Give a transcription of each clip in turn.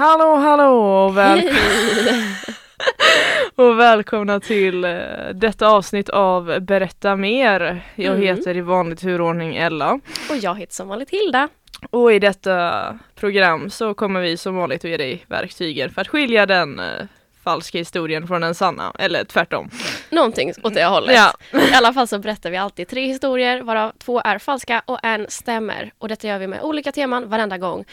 Hallå hallå och, väl- och välkomna till eh, detta avsnitt av Berätta mer. Jag Mm. heter i vanlig turordning Ella. Och jag heter som vanligt Hilda. Och i detta program så kommer vi som vanligt att ge dig verktygen för att skilja den eh, falska historien från den sanna, eller tvärtom. Någonting åt det hållet. Ja. I alla fall så berättar vi alltid tre historier varav två är falska och en stämmer. Och detta gör vi med olika teman varenda gång.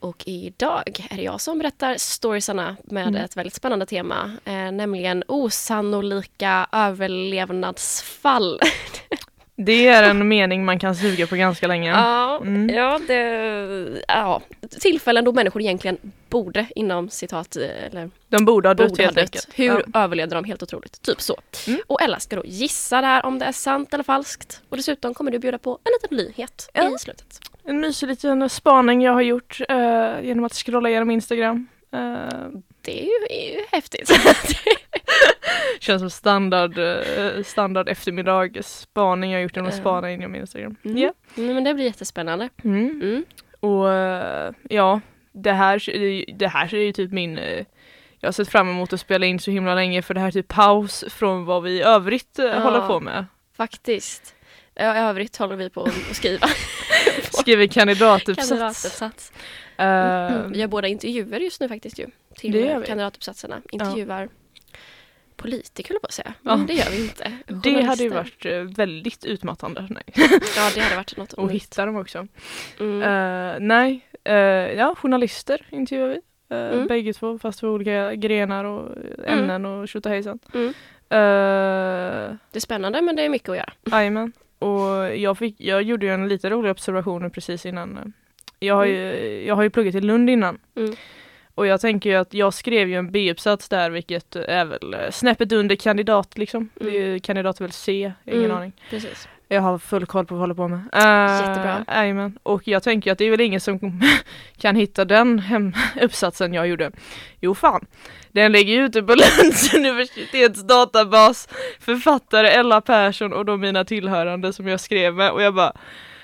Och idag är det jag som berättar storiesarna med Mm. ett väldigt spännande tema. Eh, nämligen osannolika överlevnadsfall. Det är en mening man kan suga på ganska länge. Ja, Mm. ja, det, ja, tillfällen då människor egentligen borde, inom citat, eh, eller De borde ha dött borde helt enkelt. Hur Ja. överlevde de? Helt otroligt. Typ så. Mm. Och Ella ska då gissa det här om det är sant eller falskt. Och dessutom kommer du bjuda på en liten nyhet Ja. i slutet. En mysig liten spaning jag har gjort eh, genom att scrolla igenom Instagram. Eh, Det är ju, är ju häftigt. känns som standard, eh, standard eftermiddagsspaning jag har gjort genom att spana in i Instagram. Mm. Ja. Mm, men det blir jättespännande. Mm. Mm. Och eh, ja, det här, det här är ju typ min eh, jag har sett fram emot att spela in så himla länge för det här är typ paus från vad vi i övrigt Ja. håller på med. Faktiskt. I övrigt håller vi på att skriva Skriver kandidatuppsats. kandidatuppsats. Mm. Vi gör båda intervjuer just nu faktiskt ju. Till kandidatuppsatserna. Intervjuar politiker höll på att säga. Ja. Men det gör vi inte. det hade ju varit eh, väldigt utmattande. Nej. Ja, det hade varit något Och hitta dem också. Mm. Eh, nej, eh, ja journalister intervjuar vi. Uh, Mm. Bägge två fast för olika grenar och ämnen och tjotahejsan. Mm. Uh, Det är spännande men det är mycket att göra. Jajamän. Och jag, fick, jag gjorde ju en lite rolig observation precis innan. Eh, Jag har, ju, jag har ju pluggat i Lund innan. Mm. Och jag tänker ju att jag skrev ju en B-uppsats där vilket är väl eh, snäppet under kandidat liksom. Är ju kandidat väl C, ingen Mm. aning. Precis. Jag har full koll på vad jag håller på med. Uh, Jättebra. Jajamän. Och jag tänker att det är väl ingen som kan hitta den hem uppsatsen jag gjorde. Jo fan. Den ligger ute på Lunds universitets databas. Författare Ella Persson och de mina tillhörande som jag skrev med och jag bara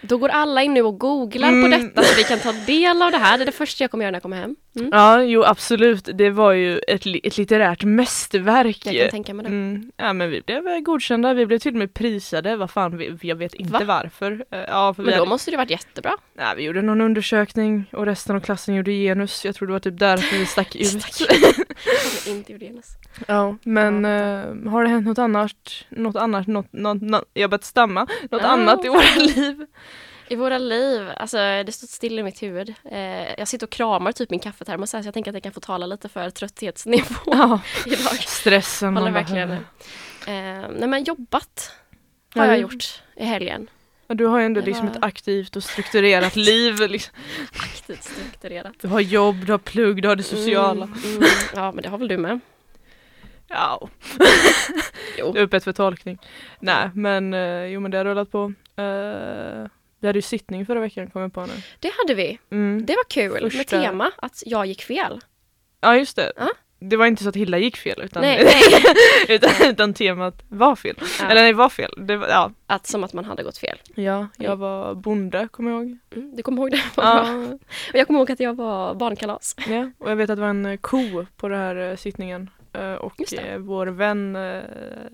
Då går alla in nu och googlar på Mm. detta så vi kan ta del av det här. Det är det första jag kommer göra när jag kommer hem. Mm. Ja, jo absolut. Det var ju ett, ett litterärt mästerverk. Jag kan tänka mig det. Mm, ja men vi blev eh, godkända, vi blev till och med prisade, vad fan, vi, jag vet inte Va? varför. Eh, Ja, Men då hade, måste det varit jättebra. nej, vi gjorde någon undersökning och resten av klassen gjorde genus, jag tror det var typ därför vi stack ut. Stack Jag inte gjorde genus. ja, men Ja, eh, har det hänt något annat, något annat, något, något, något jag har börjat stamma, något Ja. annat i våra liv? I våra liv, alltså det står still i mitt huvud. Eh, jag sitter och kramar typ min kaffetermos så jag tänker att jag kan få tala lite för trötthetsnivå Ja, idag. stressen. Håller man verkligen. Eh, nej men jobbat har Ja, jag gjort i helgen. Du har ju ändå Det liksom var- ett aktivt och strukturerat liv. Liksom. Aktivt strukturerat. Du har jobb, du har plugg, du har det sociala. Mm, mm, ja men det har väl du med? Ja, Jo. det är öppet för tolkning. Nej, men eh, jo men det har rullat på. Uh, vi hade ju sittning förra veckan kom jag på nu. Det hade vi. Mm. Det var kul med Första- tema att jag gick fel. Ja just det. Ja. Det var inte så att Hilda gick fel utan, Nej, nej. utan, utan temat var fel. Ja, Eller nej, var fel. Det var, ja. att, som att man hade gått fel. ja, jag var bonde kommer jag ihåg. Mm, du kommer ihåg det? Ja. Och jag kommer ihåg att jag var barnkalas. ja, och jag vet att det var en ko på den här eh, sittningen. Eh, och eh, vår vän uh,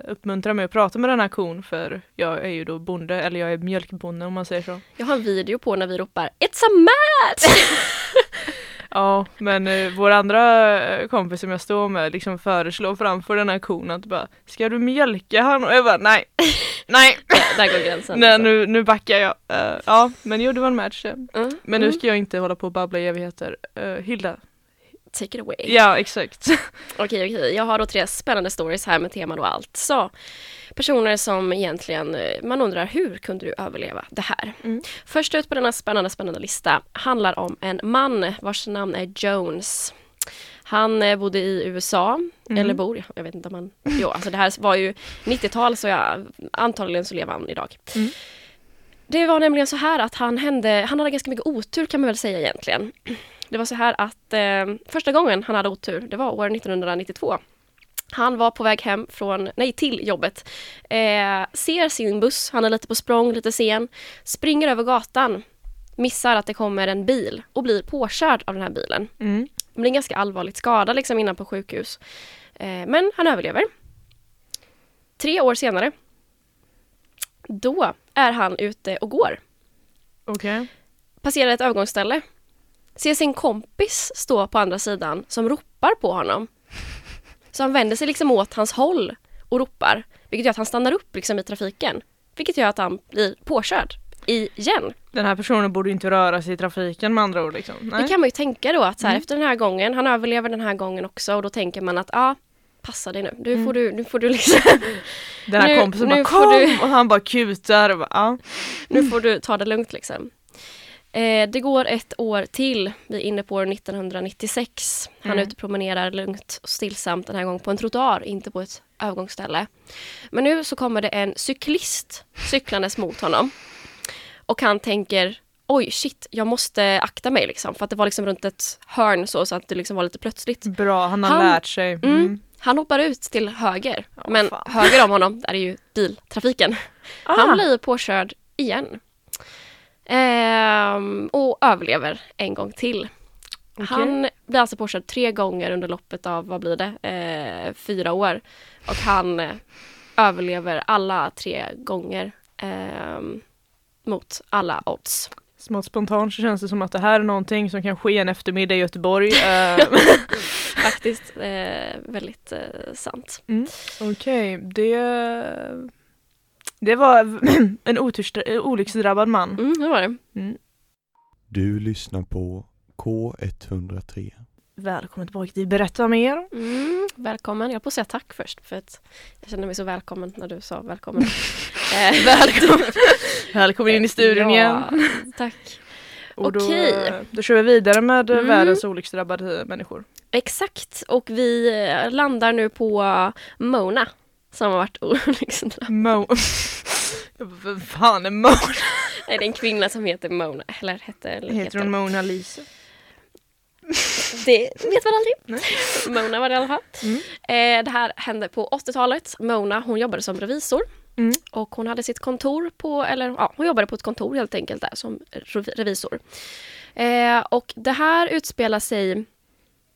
uppmuntrar mig att prata med den här kon för jag är ju då bonde, eller jag är mjölkbonde om man säger så. Jag har en video på när vi ropar It's a match! Ja, men eh, vår andra eh, kompis som jag står med liksom föreslår framför den här kon att bara Ska du mjölka han? Och jag bara nej, nej, Där går gränsen. nej liksom. nu, nu backar jag. Eh, ja, men jo det var en match. eh. Mm. Men nu mm. ska jag inte hålla på och babbla i evigheter. Hilda, take it away. Ja, exakt. Okej, okej. Jag har då tre spännande stories här med tema då allt. Så, personer som egentligen, eh, man undrar hur kunde du överleva det här? Mm. Först ut på denna spännande, spännande lista handlar om en man vars namn är Jones. Han eh, bodde i USA, Mm. eller bor, jag vet inte om han... Jo, alltså det här var ju 90-tal så jag, antagligen så lever han idag. Mm. Det var nämligen så här att han hände, han hade ganska mycket otur kan man väl säga egentligen. Det var så här att eh, första gången han hade otur, det var år 1992. Han var på väg hem från, nej till jobbet. Eh, ser sin buss, han är lite på språng, lite sen. Springer över gatan. Missar att det kommer en bil och blir påkörd av den här bilen. Mm. Blir ganska allvarligt skadad liksom innan på sjukhus. Eh, men han överlever. Tre år senare. Då är han ute och går. Okej. Passerar ett övergångsställe. Ser sin kompis stå på andra sidan som ropar på honom. Så han vänder sig liksom åt hans håll och ropar. Vilket gör att han stannar upp liksom i trafiken. Vilket gör att han blir påkörd igen. Den här personen borde inte röra sig i trafiken med andra ord liksom. Nej. Det kan man ju tänka då att så här, Mm. efter den här gången, han överlever den här gången också och då tänker man att ja, passa dig nu. Nu Mm. får du, nu får du liksom, Den här Nu- kompisen nu bara kom du- och han bara kutar och bara, ja. nu får du ta det lugnt liksom. Eh, det går ett år till, vi är inne på år 1996. Han är Mm. ute och promenerar lugnt och stillsamt den här gången på en trottoar, inte på ett övergångsställe. Men nu så kommer det en cyklist cyklandes mot honom. Och han tänker, oj shit, jag måste akta mig liksom. För att det var liksom runt ett hörn så, så att det liksom var lite plötsligt. Bra, han har Han- lärt sig. Mm. Mm. Han hoppar ut till höger, Ja, men fan. höger om honom där är ju biltrafiken. Han Ah. blir påkörd igen. Ehm, och överlever en gång till. Okej. Han blir alltså påkörd tre gånger under loppet av, vad blir det, eh, fyra år. Och han eh, överlever alla tre gånger ehm, mot alla odds. Smått spontant så känns det som att det här är någonting som kan ske en eftermiddag i Göteborg. Eh, Faktiskt eh, väldigt eh, sant. Okej, det... Det var en otursdra- olycksdrabbad man. Mm, det var det. Mm. Du lyssnar på K103. Välkommen tillbaka till Berätta mer. Mm, välkommen. Jag på säga tack först för att jag kände mig så välkommen när du sa välkommen. eh, Välkommen. Välkommen in i studion ja, igen. Tack. Och då, okej. då kör vi vidare med Mm. världens olycksdrabbade människor. Exakt. Och vi eh, landar nu på Mona som har varit olycksdrabbad. Mo... Vem fan är Mona? Nej, det är en kvinna som heter Mona. Eller hette, eller Heter hon Mona Lisa? Det vet man aldrig. Nej. Mona var det i alla fall. Mm. Eh, det här hände på 80-talet. Mona hon jobbade som revisor. Mm. Och hon hade sitt kontor på, eller ja, hon jobbade på ett kontor helt enkelt där som rev- revisor. Eh, och det här utspelar sig,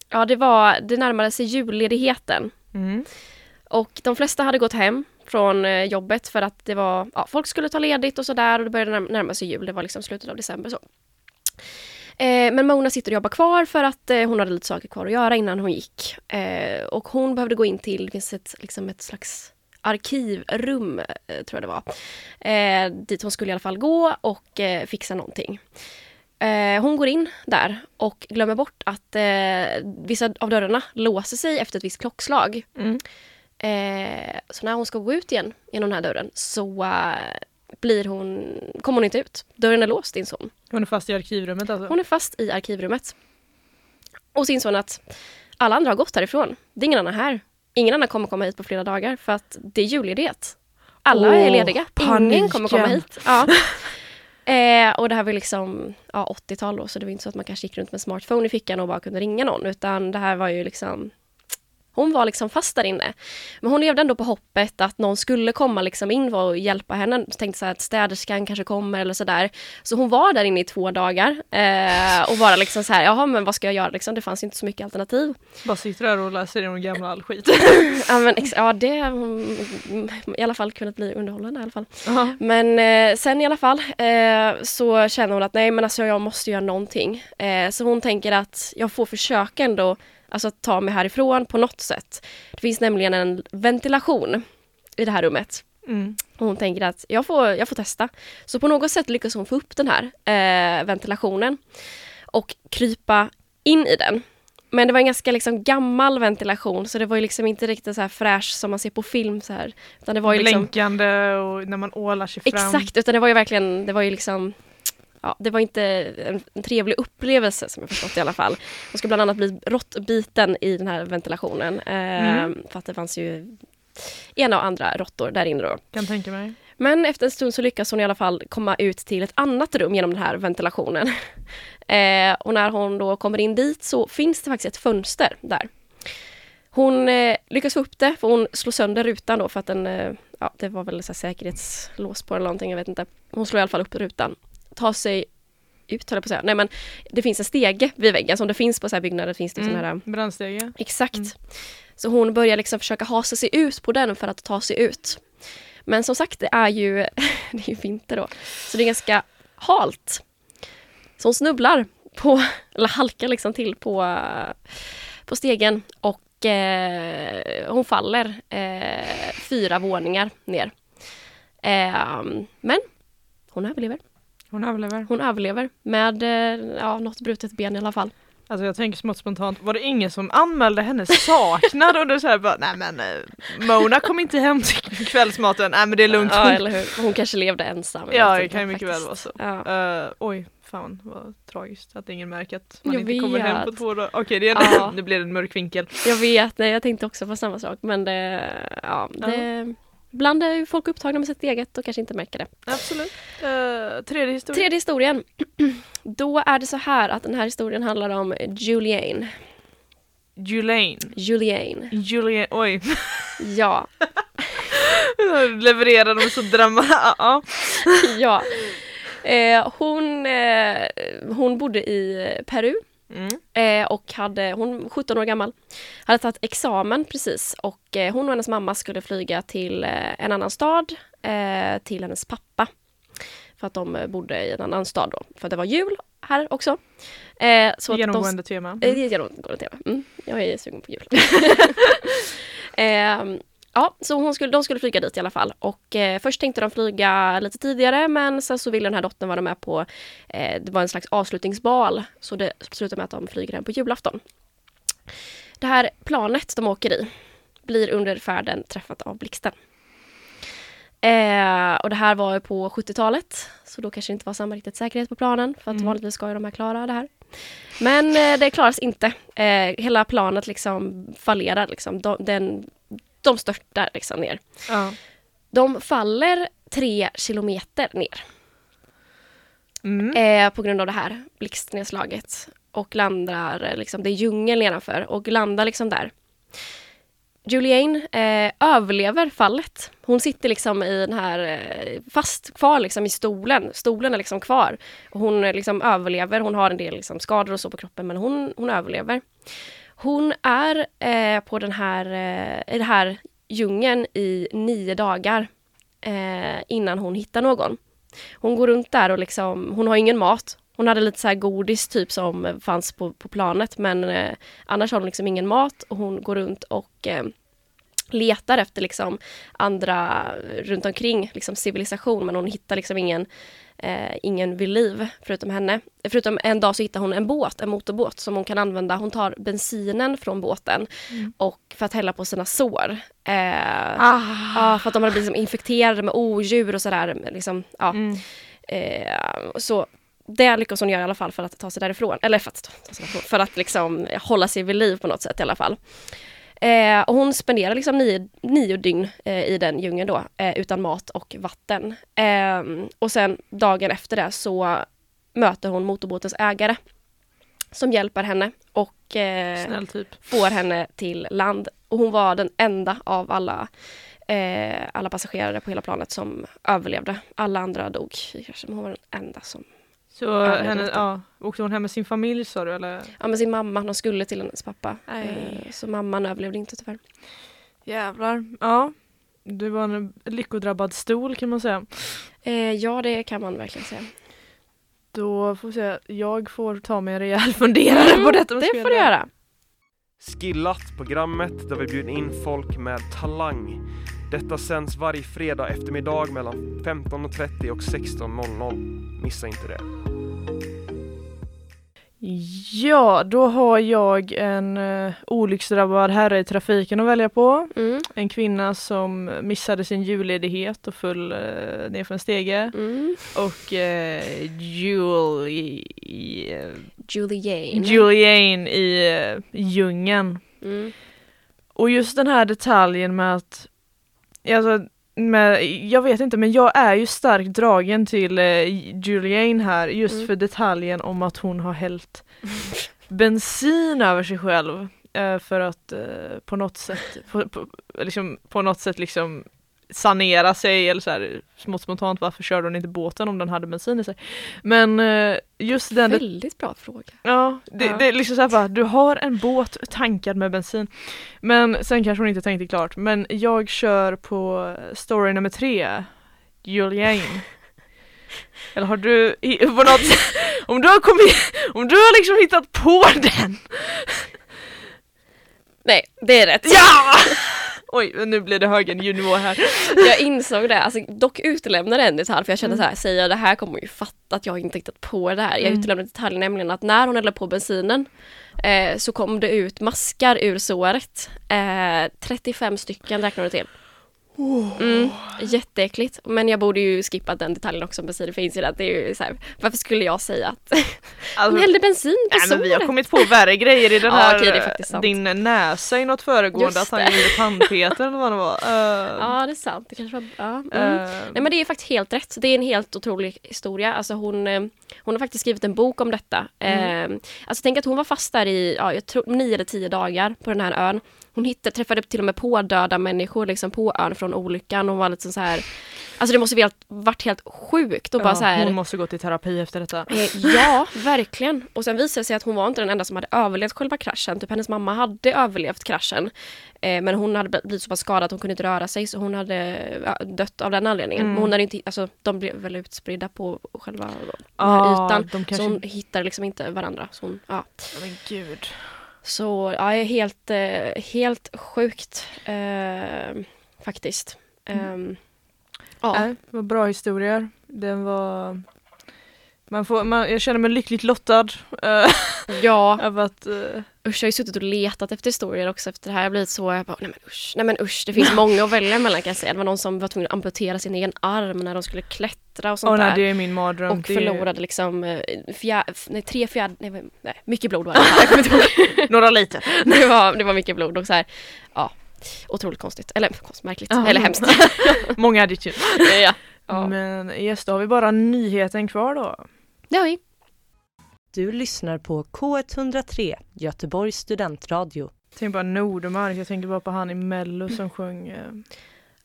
ja det var, det närmade sig julledigheten. Mm. Och de flesta hade gått hem från eh, jobbet för att det var, ja, folk skulle ta ledigt och sådär och det började närma sig jul, det var liksom slutet av december så. Eh, men Mona sitter och jobbar kvar för att eh, hon hade lite saker kvar att göra innan hon gick. Eh, och hon behövde gå in till, det finns ett, liksom ett slags arkivrum, eh, tror jag det var. Eh, dit hon skulle i alla fall gå och fixa någonting. Hon går in där och glömmer bort att vissa av dörrarna låser sig efter ett visst klockslag. Mm. Eh, så när hon ska gå ut igen genom den här dörren så eh, blir hon, kommer hon inte ut. Dörren är låst insåg hon. Hon är fast i arkivrummet alltså? Hon är fast i arkivrummet. Och så insåg hon att alla andra har gått härifrån. Det är ingen annan här. Ingen annan kommer komma hit på flera dagar för att det är julledighet. Alla Åh, är lediga. Ingen kommer komma paniken. hit. Ja. Eh, och det här var liksom ja, 80-tal då, så det var inte så att man kanske gick runt med smartphone i fickan och bara kunde ringa någon, utan det här var ju liksom hon var liksom fast där inne. Men hon levde ändå på hoppet att någon skulle komma liksom in och hjälpa henne. Tänkte så här att städerskan kanske kommer eller sådär. Så hon var där inne i två dagar eh, och bara liksom så här, jaha men vad ska jag göra liksom? Det fanns inte så mycket alternativ. Bara sitter där och läser igenom gamla all skit. Ja, men, ja det i alla fall kunnat bli underhållande i alla fall. Ja. Men eh, sen i alla fall eh, så känner hon att nej men alltså jag måste göra någonting. Eh, så hon tänker att jag får försöka ändå alltså, ta mig härifrån på något sätt. Det finns nämligen en ventilation i det här rummet. Mm. Och hon tänker att jag får, jag får testa. Så på något sätt lyckas hon få upp den här eh, ventilationen och krypa in i den. Men det var en ganska liksom gammal ventilation så det var ju liksom inte riktigt så här fräsch som man ser på film så här. Utan det var ju liksom, Blänkande och när man ålar sig fram. exakt, utan det var ju verkligen, det var ju liksom Ja, det var inte en, trevlig upplevelse som jag förstått i alla fall. Hon skulle bland annat bli råttbiten i den här ventilationen. Eh, Mm. För att det fanns ju ena och andra råttor där inne då. Kan tänka mig. Men efter en stund så lyckas hon i alla fall komma ut till ett annat rum genom den här ventilationen. Eh, och när hon då kommer in dit så finns det faktiskt ett fönster där. Hon eh, lyckas få upp det för hon slår sönder rutan då för att den, eh, ja det var väl så säkerhetslås på eller någonting, jag vet inte. Hon slår i alla fall upp rutan. Tar sig ut höll jag på att säga. Nej men det finns en stege vid väggen som det finns på så här byggnader. Finns det såna här, Mm. Brandstege. Exakt. Mm. Så hon börjar liksom försöka hasa sig ut på den för att ta sig ut. Men som sagt, det är ju, det är ju vinter då. Så det är ganska halt. Så hon snubblar på, eller halkar liksom till på, på stegen och eh, hon faller eh, fyra våningar ner. Eh, men hon överlever. Hon överlever. Hon överlever med eh, ja, något brutet ben i alla fall. Alltså jag tänker smått spontant, var det ingen som anmälde henne saknad och då så här bara, nej men eh, Mona kom inte hem till kvällsmaten, nej men det är lugnt. Ja, Hon- eller hur. Hon kanske levde ensam. Ja vet det kan ju mycket väl vara så. Ja. Eh, oj, fan vad tragiskt att ingen märker att man Jag inte kommer hem på vet. två dagar. Okej, det är Ja. nu blir det en mörk vinkel. Jag vet, nej, jag tänkte också på samma sak men det, ja, det Ibland är folk upptagna med sitt eget och kanske inte märker det. Absolut. Uh, tredje historia. Tredje historien. Då är det så här att den här historien handlar om Juliane. Julaine. Juliane. Julian, oj. Ja, Levererade de så drama... Ja. ja. Eh, hon, eh, hon bodde i Peru Mm. Eh, och hade, hon 17 år gammal, hade tagit examen precis och eh, hon och hennes mamma skulle flyga till eh, en annan stad eh, till hennes pappa. För att de eh, bodde i en annan stad då, för att det var jul här också. Eh, så att de, Genomgående tema. Eh, Det är ett genomgående tema. Mm, jag är sugen på jul. Ja, så hon skulle, de skulle flyga dit i alla fall. Och eh, först tänkte de flyga lite tidigare men sen så ville den här dottern vara med på, eh, det var en slags avslutningsbal. Så det slutar med att de flyger den på julafton. Det här planet de åker i blir under färden träffat av blixten. Eh, och det här var på 70-talet, så då kanske det inte var samma riktigt säkerhet på planen, för att Mm. vanligtvis ska ju de här klara det här. Men eh, det klaras inte. Eh, hela planet liksom fallerar, liksom. de, den, de störtar liksom ner. Ja. De faller tre kilometer ner Mm. eh, på grund av det här blixtnedslaget. Och landar, eh, liksom, det är djungel nedanför, och landar liksom där. Juliane eh, överlever fallet. Hon sitter liksom i den här, eh, fast kvar liksom i stolen. Stolen är liksom kvar. Hon eh, liksom överlever, hon har en del liksom skador och så på kroppen men hon, hon överlever. Hon är eh, på den här, eh, i den här djungeln i nio dagar eh, innan hon hittar någon. Hon går runt där och liksom, hon har ingen mat. Hon hade lite så här godis typ som fanns på, på planet men eh, annars har hon liksom ingen mat och hon går runt och eh, letar efter liksom andra eh, runt omkring liksom civilisation men hon hittar liksom ingen eh, ingen vid liv förutom henne. Förutom en dag så hittar hon en båt, en motorbåt som hon kan använda. Hon tar bensinen från båten Mm. och för att hälla på sina sår. Eh, Ah. För att de har blivit liksom infekterade med odjur och sådär. Liksom, ja. Mm. Eh, så det lyckas hon göra i alla fall för att ta sig därifrån. Eller för att, för att liksom hålla sig vid liv på något sätt i alla fall. Eh, och hon spenderar liksom nio, nio dygn eh, i den djungeln då, eh, utan mat och vatten. Eh, och sen dagen efter det så möter hon motorbåtens ägare som hjälper henne och eh, typ. får henne till land. Och hon var den enda av alla, eh, alla passagerare på hela planet som överlevde. Alla andra dog hon var den enda som... Så Ja, henne, ja, åkte hon hem med sin familj sa du eller? Ja, men sin mamma, de skulle till hennes pappa. Nej. Eh, så mamman överlevde inte tyvärr. Jävlar. Ja. Du var en lyckodrabbad stol kan man säga. Eh, ja, det kan man verkligen säga. Då får vi se, jag får ta mig en rejäl funderare på detta. Mm, Det får du göra. Skillat, programmet där vi bjuder in folk med talang. Detta sänds varje fredag eftermiddag mellan 15.30 och 16.00. Missa inte det. Ja, då har jag en uh, olycksdrabbad herre i trafiken att välja på. Mm. En kvinna som missade sin julledighet och föll uh, ner för en stege. Mm. Och uh, Julie, Juliane. Juliane i uh, djungeln. Mm. Och just den här detaljen med att, alltså, med, jag vet inte men jag är ju starkt dragen till eh, Juliane här just Mm. för detaljen om att hon har hällt bensin över sig själv eh, för att eh, på något sätt på, på, liksom, på något sätt liksom sanera sig eller så här smått spontant varför körde hon inte båten om den hade bensin i sig. Men eh, just den Väldigt bra fråga. Ja, det, Ja. det är liksom såhär bara, du har en båt tankad med bensin. Men sen kanske hon inte tänkte klart, men jag kör på story nummer tre, Juliane. Eller har du på något om du har kommit, om du har liksom hittat på den. Nej, det är rätt. Ja! Oj, nu blir det högre ljudnivå här. Jag insåg det, alltså, dock utelämnade en detalj för jag kände Mm. så här, säger jag det här kommer hon ju fatta att jag inte hittat på det här. Jag Mm. utelämnade detaljen nämligen att när hon hällde på bensinen eh, så kom det ut maskar ur såret. Eh, 35 stycken räknade det till. Mm, jätteäckligt, men jag borde ju skippa den detaljen också bensin, det finns ju det. det är ju så här, varför skulle jag säga att Alltså, hällde bensin på Nej, men vi har kommit på värre grejer i den Ja, här, sant. din näsa i något föregående, Just att han gjorde tandpetare eller vad det var. Eh, Ja, det är sant. Det kanske var... Ja. Mm. eh, Nej men det är faktiskt helt rätt. Det är en helt otrolig historia. Alltså hon, eh, hon har faktiskt skrivit en bok om detta. Mm. Eh, alltså tänk att hon var fast där i, ja, jag tror nio eller tio dagar på den här ön. Hon hittade, träffade till och med på döda människor liksom på ön från olyckan. Hon var lite så här, alltså det måste helt, varit helt sjukt och bara ja, så här. Hon måste gå till terapi efter detta. Eh, Ja, verkligen. Och sen visade det sig att hon var inte den enda som hade överlevt själva kraschen. Typ hennes mamma hade överlevt kraschen. Eh, men hon hade blivit så pass skadad att hon kunde inte röra sig så hon hade dött av den anledningen. Mm. Men hon hade inte, alltså, de blev väl utspridda på själva här ytan. kanske- Så hon hittar liksom inte varandra. Så, hon, ja. Men gud. Så ja, är helt, eh, helt sjukt eh, faktiskt. Ehm, ja. Nej, det var bra historier. Den var... Man får, man, jag känner mig lyckligt lottad uh, ja. över att... eh, Usch, jag har ju suttit och letat efter historier också efter det här. Jag har blivit så, jag bara, nej men usch, nej men usch, det finns många att välja mellan kan jag säga. Det var någon som var tvungen att amputera sin egen arm när de skulle klättra och sånt Åh nej, där. det är min mardröm. och Det är förlorade liksom eh, fjär, nej, tre fjärde, nej, nej mycket blod var det. Jag kommer inte ihåg. Några liter. det, var, det var mycket blod och så här, ja, otroligt konstigt. Eller konstigt, märkligt. Ja. Eller hemskt. Många addition. ja. ja. Men yes, då har vi bara nyheten kvar då. Det har vi. Du lyssnar på K103, Göteborgs studentradio. Tänk bara Nordmark, jag tänker bara på han i mello som sjöng eh,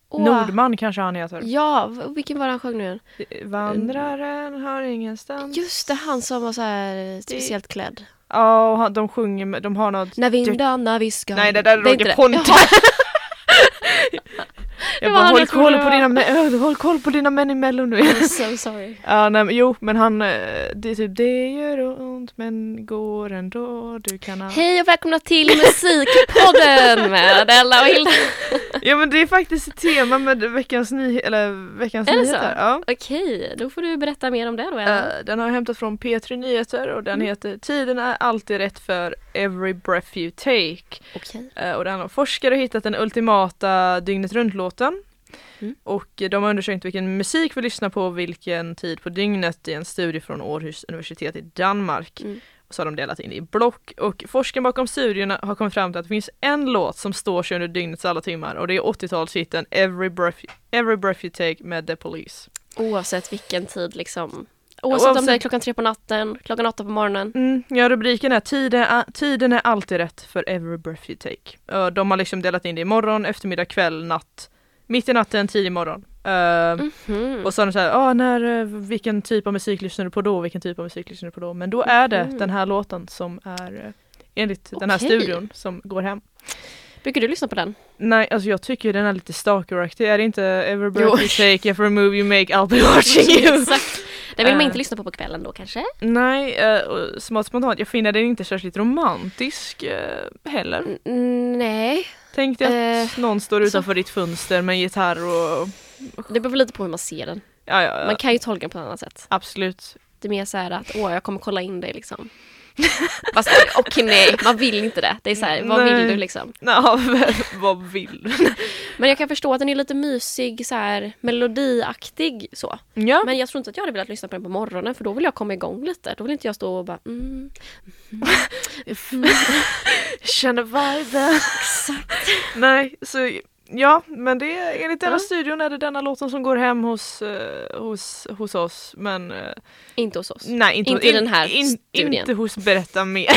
Åh, Nordman kanske han heter. Ja, v- vilken var han sjöng nu igen? Vandraren har ingenstans. Just det, han som var så här speciellt klädd. Ja, och han- de sjunger, med- de har något När vindarna viskar. Nej det där är inte Roger. Pontare. jag bara håll koll, på dina, det mä- äh, håll koll på dina män i mello nu. I'm so sorry. ja, nej, men jo men han, eh, det är typ det gör ont men går ändå, du kan ha... Hej och välkomna till Musikpodden med Adela och Hilda. Ja men det är faktiskt ett tema med veckans, ny, eller veckans Är det nyheter. så? Ja. Okej, då får du berätta mer om det då. Ella. Eh, den har jag hämtat från P3 Nyheter och den Mm. heter Tiden är alltid rätt för every breath you take. Okej. Eh, Och den har forskare hittat den ultimata dygnet runt-låten. Mm. Och de har undersökt vilken musik vi lyssnar på vilken tid på dygnet i en studie från Århus universitet i Danmark. Mm. Och så har de delat in det i block och forskaren bakom studierna har kommit fram till att det finns en låt som står sig under dygnets alla timmar och det är 80-talshitten Every Breath, Every Breath You Take med The Police. Oavsett vilken tid liksom. Oavsett, om Oavsett- det är klockan tre på natten, klockan åtta på morgonen. Mm, ja rubriken är tiden, är tiden är alltid rätt för every breath you take. De har liksom delat in det i morgon, eftermiddag, kväll, natt. Mitt i natten, tidig morgon. Uh, Mhm. Och så har de såhär, ah, när, eh, vilken typ av musik lyssnar du på då? Vilken typ av musik lyssnar du på då? Men då är det Mhm. den här låten som är eh, enligt den här studion som går hem. Brukar du lyssna på den? Nej, alltså jag tycker den är lite stalkeraktig. Är det inte every breath you take, every move you make, I'll be watching you? Exakt. Den vill man inte lyssna på på kvällen då kanske? Nej, och smått spontant, jag finner den inte särskilt romantisk eh, heller. Mm, nej, Tänk dig att Eh, någon står utanför ditt fönster med en gitarr och... det beror lite på hur man ser den. Ja, ja, ja. Man kan ju tolka den på ett annat sätt. absolut. Det är mer så här att åh, jag kommer kolla in dig liksom. Fast okej nej, man vill inte det. Det är så här, vad Nej. vill du liksom? Ja, vad vill du? Men jag kan förstå att den är lite mysig, så här melodiaktig så. Ja, Men jag tror inte att jag hade velat lyssna på den på morgonen för då vill jag komma igång lite. Då vill inte jag stå och bara mm. jag känner viben. Nej, så ja, men det är enligt denna Ja. studion är det denna låten som går hem hos, eh, hos, hos oss. Men eh, Inte hos oss. nej, inte, Inte i den här in, studien. Inte hos Berätta mer.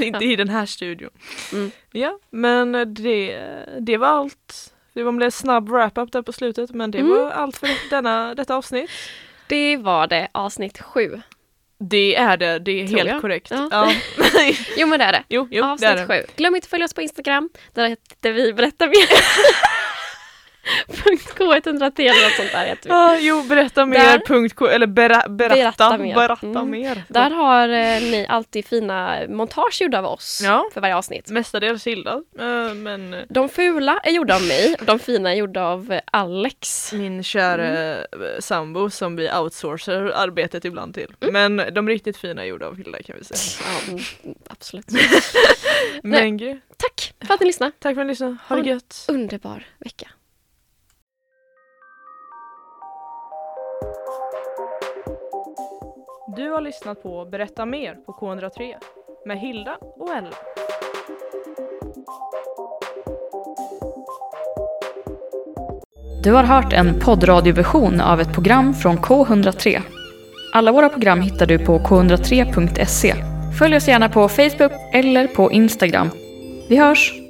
Inte i den här studion. Mm. Ja, men det, det var allt. Det var en snabb wrap-up där på slutet men det Mm. var allt för denna, detta avsnitt. Det var det, avsnitt sju. Det är det, det är Tror helt jag. korrekt. Ja. Ja. Jo men det är det. jo, jo det är avsnitt det. sju. Glöm inte att följa oss på Instagram. Där heter vi berättar mer. K103 eller något sånt där heter vi. Ja, jo, berätta mer. Där- Punkt K, eller bera, berätta, Berätta berätta, mer. Mm. mer. Där har eh, ni alltid fina montage gjorda av oss Ja. för varje avsnitt. Mestadels Hilda, eh, men eh, De fula är gjorda av mig, de fina är gjorda av eh, Alex. min kära Mm. sambo som vi outsourcar arbetet ibland till. Mm. Men de riktigt fina är gjorda av Hilda kan vi säga. Ja, mm, mm, absolut. Men grej. Tack för att ni lyssnade. Tack för att ni lyssnade. Ha Ha det gött. Underbar vecka. Du har lyssnat på Berätta mer på K103 med Hilda och Ella. Du har hört en poddradioversion av ett program från K103. Alla våra program hittar du på k103.se. Följ oss gärna på Facebook eller på Instagram. Vi hörs!